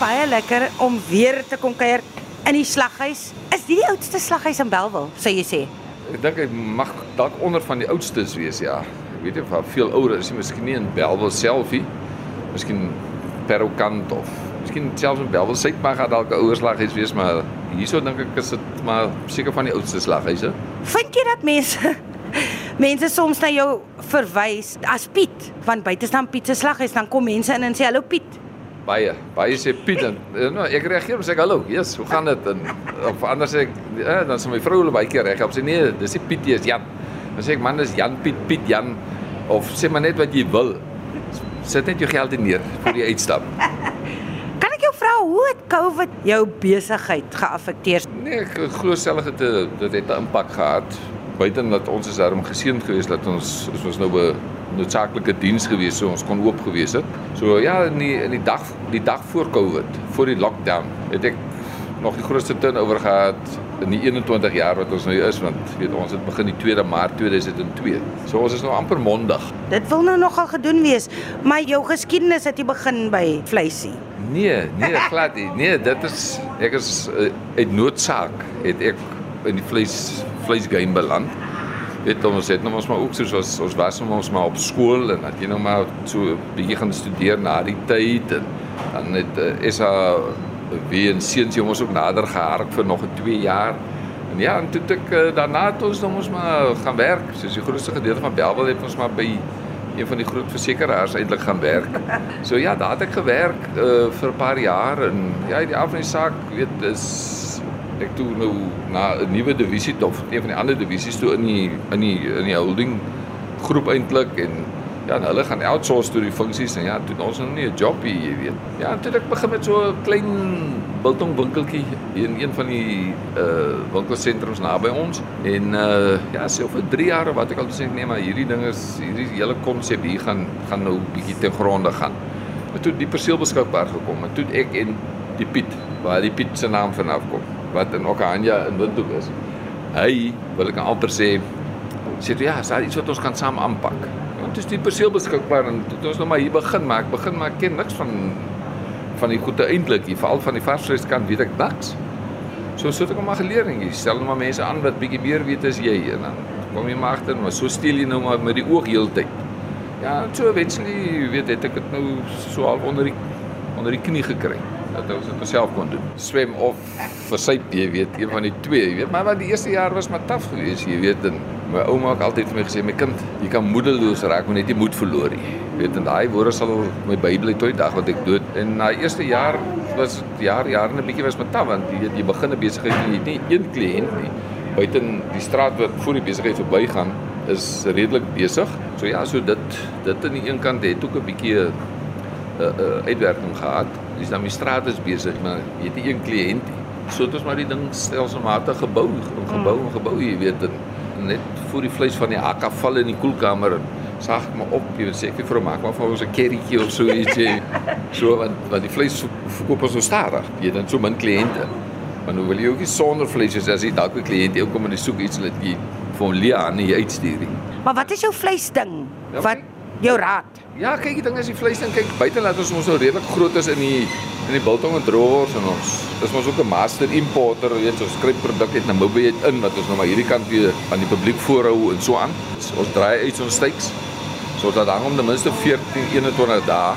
baie lekker om weer te kom kuier in die slaghuis. Is dit die oudste slaghuis in Belwel, sou jy sê? Ek dink hy mag dalk onder van die oudstes wees, ja. Ek weet nie of hy veel ouer is, miskien nie in Belwel self nie. Miskien Perrokant of miskien selfs in Belwel Suid mag daar dalk 'n ouer slaghuis wees, maar hierso dink ek is dit maar seker van die oudste slaghuise. Vind jy dat mense mense soms na jou verwys as Piet, want buite staan Piet se slaghuis, dan kom mense in en sê hallo Piet. Baie, baie sê Piet en nou ek reageer en sê ek, hallo, yes, hoe gaan dit? En of anders sê ek eh, dan sê my vrou hulle baie keer reg op sê nee, dis nie Piet, dis Jan. Dan sê ek man, dis Jan Piet, Piet Jan of sê maar net wat jy wil. Sit net jou geld in neer vir die uitstap. Kan ek jou vra hoe het COVID jou besigheid geaffekteer? Nee, ek glo self dit het dit het 'n impak gehad. Buiten dat ons is daarom geseënd geweest dat ons ons nou 'n noodsaaklike diens gewees so ons kon oop gewees het. So ja, in die in die dag die dag voor Covid, voor die lockdown, het ek nog die grootste turnover gehad in die 21 jaar wat ons nou is want weet ons het begin die 2de Maart 2002. So ons is nou amper mondig. Dit wil nou nogal gedoen wees, maar jou geskiedenis het jy begin by vleisie. Nee, nee, glad nie. Nee, dit is ek is uh, uit noodsaak het ek in die vleis vleisgame beland. Weet ons het nou ons maar ook soos ons ons was ons maar op skool en dat jy nou maar so 'n bietjie gaan studeer na die tyd en dan het uh, is haar wie en seuns jongens ook nader gehark vir nog 'n 2 jaar. En ja, en toe ek uh, daarna het ons nou ons maar gaan werk. Soos die grootste gedeelte van Belwel het ons maar by een van die groot versekeraars eintlik gaan werk. So ja, daar het ek gewerk uh, vir 'n paar jaar en ja, die af van die saak weet is ek toe nou na 'n nuwe divisie of een van die ander divisies toe in die in die in die holding groep eintlik en ja, en hulle gaan outsource toe die funksies en ja, toe ons nou nie 'n job hier, jy weet. Ja, toe ek begin met so 'n klein biltong winkeltjie in een van die uh winkelsentrums naby ons en uh ja, sê vir 3 jaar wat ek al sê nee, maar hierdie ding is hierdie hele konsep hier gaan gaan nou bietjie te gronde gaan. Maar toe die perseel beskikbaar gekom en toe ek en die Piet, waar die Piet se naam vanaf kom wat in Okanja in Windhoek is. Hy wil ek amper sê sê toe ja, daar iets wat ons kan saam aanpak. Want dit is die perseel beskikbaar en dit ons nou maar hier begin, maar ek begin maar ek ken niks van van die goeie eintlik, veral van die varsvleis kant weet ek niks. So so het ek maar geleer en jy stel nou maar mense aan wat bietjie meer weet as jy en dan kom jy maar agter, maar so steel jy nou maar met die oog heeltyd. Ja, so eventually weet het ek dit nou so al onder die onder die knie gekry dat ons dit self kon doen. Swem of versuip, jy weet, een van die twee, jy weet, maar wat die eerste jaar was maar taaf geweest, jy weet, en my ouma het altyd vir my gesê, my kind, jy kan moedeloos raak, maar net nie moed verloor nie. Jy weet, en daai woorde sal my Bybel tot die dag wat ek dood. En na eerste jaar was jaar jaar 'n bietjie was maar taaf want jy weet, jy begin 'n besigheid en jy het nie een kliënt nie. Buiten die straat wat voor die besigheid verbygaan is redelik besig. So ja, so dit dit aan die een kant het ook 'n bietjie 'n uh, uh, uitwerking gehad dis dan die straat is besig, maar jy het nie een kliënt nie. So het ons maar die ding stelselmatig gebou, gebou en gebou, jy weet, en net voor die vleis van die akka val in die koelkamer en sag ek maar op, jy weet seker vir maak maar vir ons 'n kerrietjie of so ietsie. so want want die vleis verkoop ons so stadig. Jy het dan so min kliënte. Maar nou wil jy ook nie sonder vleis hê as jy dalk 'n kliënt het kom en hy soek iets wat jy vir hom aan jy uitstuur. Maar wat is jou vleisding? Ja, wat jou raad? Ja, kyk, die ding is die vleis ding kyk buite laat ons ons nou redelik groot is in die in die biltong en drawers en ons dis mos ook 'n master importer, weet jy, ons skryf produk uit Namibië in wat ons nou maar hierdie kant weer aan die publiek voorhou en so aan. Ons draai uit ons steaks sodat dan om ten minste 14 21 dae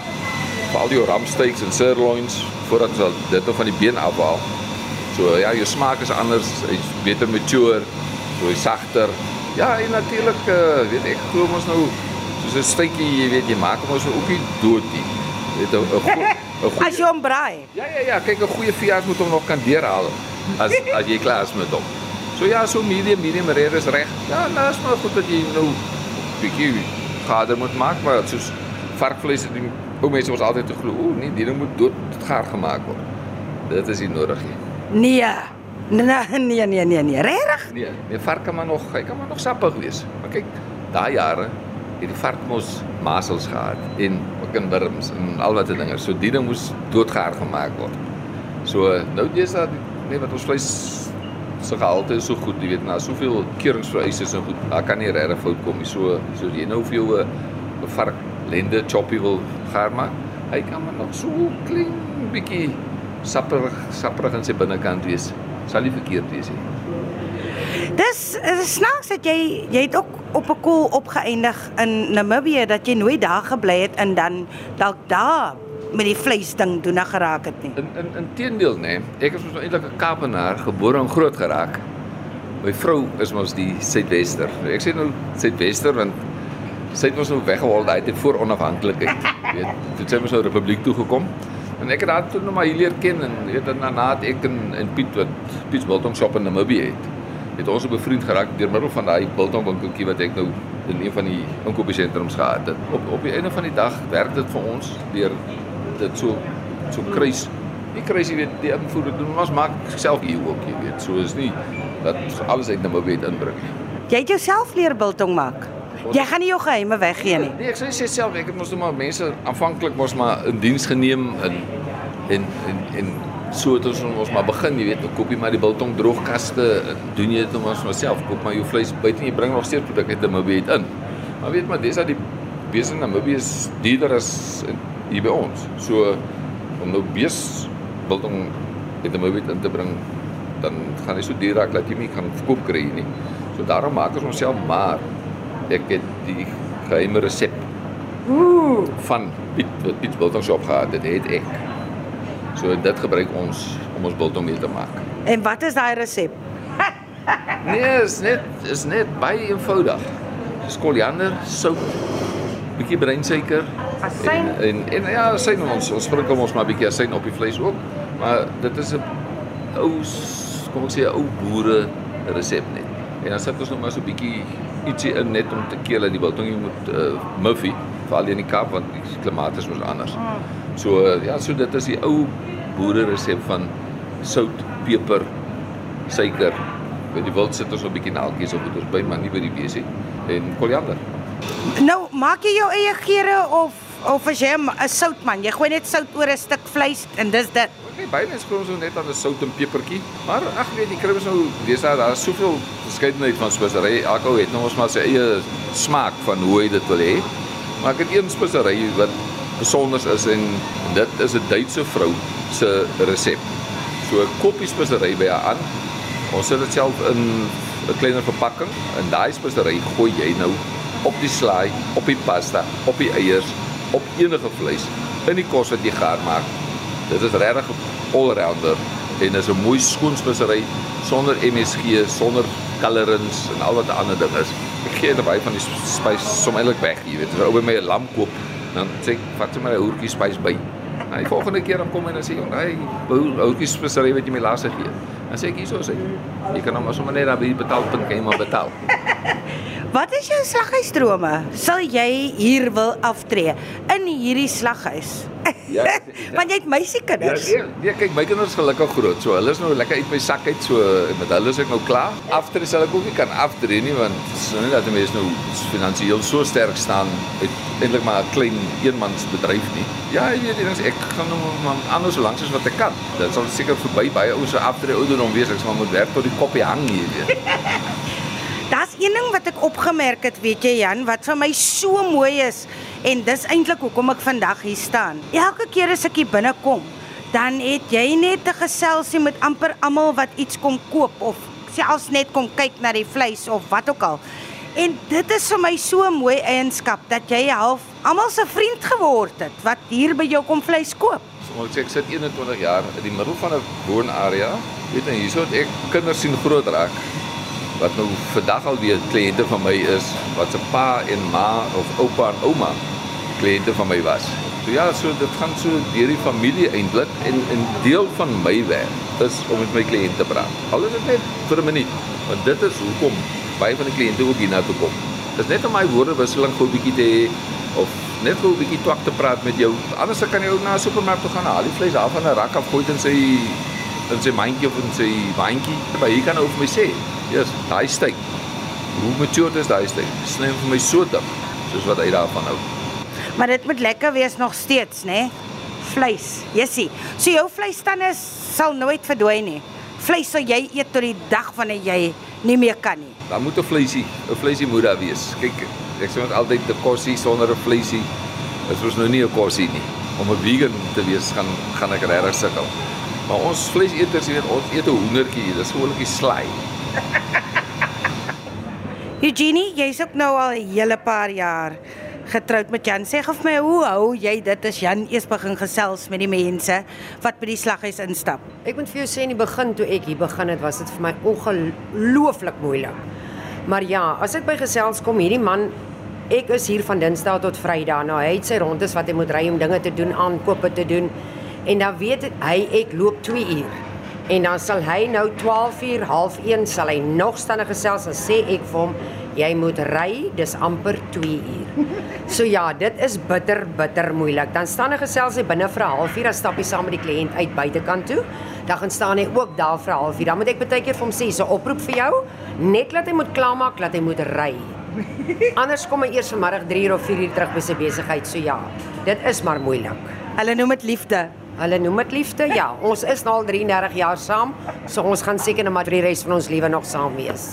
vir al die ram steaks en sirloins voordat ons dit nog van die been afhaal. So ja, jou smaak is anders, hy's beter mature, so hy's sagter. Ja, en natuurlik uh, weet ek glo ons nou soos 'n steekie, jy weet, jy maak hom so ook nie dood nie. Jy weet 'n goeie As jy hom braai. Ja ja ja, kyk 'n goeie veearts moet hom nog kan deurhaal as as jy klaar is met hom. So ja, so medium medium rare is reg. Ja, nou is maar goed dat jy nou bietjie gader moet maak, maar soos varkvleis die ou mense ons altyd te glo, o nee, die ding moet dood gaar gemaak word. Dit is nie nodig nie. Nee. Nee nee nee nee nee, regtig? Nee, nee vark kan maar nog, hy kan maar nog sappig wees. Maar kyk, daai jare het die vark mos masels gehad en ook in wurms en al wat se dinge. So die ding moes doodgehaar gemaak word. So nou dis dat nee wat ons vleis se gehalte is so goed, jy weet, na soveel keuringsvereistes en goed, daar kan nie regtig fout kom nie. So so jy nou vir jou 'n vark lende choppy wil gaar maak, hy kan maar nog so klein bietjie sapperig sapperig in sy binnekant wees. Sal nie verkeerd wees nie. Dis is snaaks dat jy jy het ook op 'n koel opgeëindig in Namibië dat jy nooit daar gebly het en dan dalk daar met die vleis ding doen na geraak het nie. In in in teendeel nê, nee, ek is mos nou eintlik 'n Kaapenaar, gebore en groot geraak. My vrou is mos die Suidwester. Ek sê nou Suidwester want sy het mos nou weggehaal daai tyd voor onafhanklikheid. Weet, toe sy mos nou Republiek toe gekom. En ek het haar toe nog maar hier leer ken en weet dan na het ek en en Piet wat Piet's Biltong shop in Namibië het. Het ons 'n bevriend geraak deur middel van daai Biltong winkeltjie wat ek nou in een van die inkopiesentrums gehad het. Op op die einde van die dag werk dit vir ons deur dit so so kruis. Nie kruis jy weet die invoer doen ons maak self hier ook jy weet. So is nie dat alles uit Namibië inbring nie. Jy het jouself leer biltong maak. Jy gaan nie jou geheime weggee nie. Nee, ek sê sê self ek het mos nou maar mense aanvanklik mos maar in diens geneem in en en en so het ons ons maar begin, jy weet, nou koop jy maar die biltong droogkaste, doen jy dit nou maar self, koop maar jou vleis buite en jy bring nog steeds produkte uit Namibië in. Maar weet maar, dis dat die beeste in Namibië is duurder as hier by ons. So om nou bees biltong uit Namibië in te bring, dan gaan dit so duur raak dat jy nie kan verkoop kry nie. So daarom maak ons onsself maar ek het die geheime resep Ooh, van Piet wat Piet biltong shop gehad het, het ek. So dit gebruik ons om ons biltong mee te maak. en wat is daai resep? Nee, is net is net baie eenvoudig. Dis koriander, sout, bietjie breinsuiker Asyn. en, en en ja, asyn ons ons sprinkel ons maar bietjie asyn op die vleis ook. Maar dit is 'n ou kom ek sê 'n ou boere resep net. En dan sit ons nog maar so bietjie ietsie in net om te keer dat die biltong jy moet uh, muffie veral in die Kaap want die klimaat is mos anders. So uh, ja, so dit is die ou boere resep van sout, peper, suiker. By die wild sit ons 'n bietjie naaltjies op goeders by, maar nie by die besie en koriander. Nou, maak jy jou eie geure of of as jy 'n soutman, jy gooi net sout oor 'n stuk vleis en dis dit. Okay, baie mense glo so net aan 'n sout en pepertjie, maar ag weet jy kry ons nou deesdae daar is soveel verskeidenheid van spesery. Elke ou het nou ons maar sy eie smaak van hoe hy dit wil hê. Maar ek het een spesery wat besonder is en dit is 'n Duitse vrou se resep. So 'n koppie spesery by haar aan. Ons sit dit self in 'n kleiner verpakking en daai spesery gooi jy nou op die slaai, op die pasta, op die eiers, op enige vleis in die kos wat jy gaar maak. Dit is regtig 'n all-rounder en is 'n mooi skoon spesery sonder MSG, sonder colorants en al wat ander ding is. Ek gee net baie van die spys som eintlik weg, jy weet. 'n ou by my 'n lam koop, dan sê ek vat sommer 'n hoertjie spys by. Nou, die volgende keer dan kom hy en dan sê hy, "Hey, houtjie spesery wat jy my laas gegee het." Dan sê ek, "Hierso sê. Jy kan hom maar sommer net daar by die betaalpunt kan jy maar betaal." Wat is jou slaghuisdrome? Sal jy hier wil aftree in hierdie slaghuis? Ja, Want jy het Ja, meisiekinders. nee, nee, kyk, my kinders is gelukkig groot. So hulle is nou lekker uit my sak uit. So met hulle is ek nou klaar. Aftree sal ek ook nie kan aftree nie want so nie dat 'n mens nou finansiëel so sterk staan het eintlik maar 'n klein eenmansbedryf nie. Ja, jy weet, eens ek gaan nou maar anders so lank as wat ek kan. Dit sal seker verby baie ouens so aftree ouderdom wees. Ek sal maar moet werk tot die koppie hang hier weet. Een ding wat ek opgemerk het, weet jy Jan, wat vir my so mooi is en dis eintlik hoekom ek vandag hier staan. Elke keer as ek hier binnekom, dan het jy net 'n geselsie met amper almal wat iets kom koop of selfs net kom kyk na die vleis of wat ook al. En dit is vir my so 'n mooi eienskap dat jy half almal se vriend geword het wat hier by jou kom vleis koop. So ek sê ek sit 21 jaar in die middel van 'n woonarea. Weet jy, hierso het ek kinders sien groot raak wat nou vandag al weer kliënte van my is wat se pa en ma of oupa en ouma kliënte van my was. So ja, so dit gaan so deur die familie eintlik en 'n deel van my werk is om met my kliënte te praat. Al is dit net vir 'n minuut, want dit is hoekom baie van die kliënte ook hiernatoe kom. Dis net om my woordewisseling gou 'n bietjie te hê of net gou 'n bietjie twak te praat met jou. Anders kan jy ook na 'n supermark toe gaan, haal die vleis af van 'n rak af, gooi dit in sy in sy mandjie of in sy waantjie. Maar hier kan ou vir my sê, "Ja, daai steak. Hoe mature is daai steak? Sny hom vir my so dik soos wat hy daarvan hou." Maar dit moet lekker wees nog steeds, né? Vleis. Jessie. So jou vleisstande sal nooit verdwyn nie. Vleis sal jy eet tot die dag wanneer jy nie meer kan nie. Dan moet 'n vleisie, 'n vleisie moet daar wees. Kyk, ek sê net altyd 'n kossie sonder 'n vleisie is ons nou nie 'n kossie nie. Om 'n vegan te wees gaan gaan ek regtig sukkel. Maar ons vleiseters, jy weet, ons eet 'n hoendertjie, dis gewoonlik die slaai. Eugenie, jy's ook nou al 'n hele paar jaar getroud met Jan. Sê gou vir my, hoe hou jy dit as Jan eers begin gesels met die mense wat by die slaghuis instap? Ek moet vir jou sê in die begin toe ek hier begin het, was dit vir my ongelooflik moeilik. Maar ja, as ek by gesels kom, hierdie man ek is hier van Dinsdae tot Vrydag. Nou hy het sy rondes wat hy moet ry om dinge te doen, aankope te doen. En dan weet hy ek loop 2 uur. En dan sal hy nou 12 uur, half 1 sal hy nog staan gesels en sê ek vir hom jy moet ry, dis amper 2 uur. So ja, dit is bitter bitter moeilik. Dan staan hy gesels hy binne vir 'n halfuur, dan stap hy saam met die kliënt uit buitekant toe. Dan gaan staan hy ook daar vir 'n halfuur. Dan moet ek baie keer vir hom sê, "So oproep vir jou, net laat hy moet klaarmaak, laat hy moet ry." Anders kom hy eers vanmiddag 3 uur of 4 uur terug by sy besigheid. So ja, dit is maar moeilik. Hulle noem dit liefde. Hulle noem dit liefde. Ja, ons is nou al 33 jaar saam, so ons gaan seker net maar vir die res van ons lewe nog saam wees.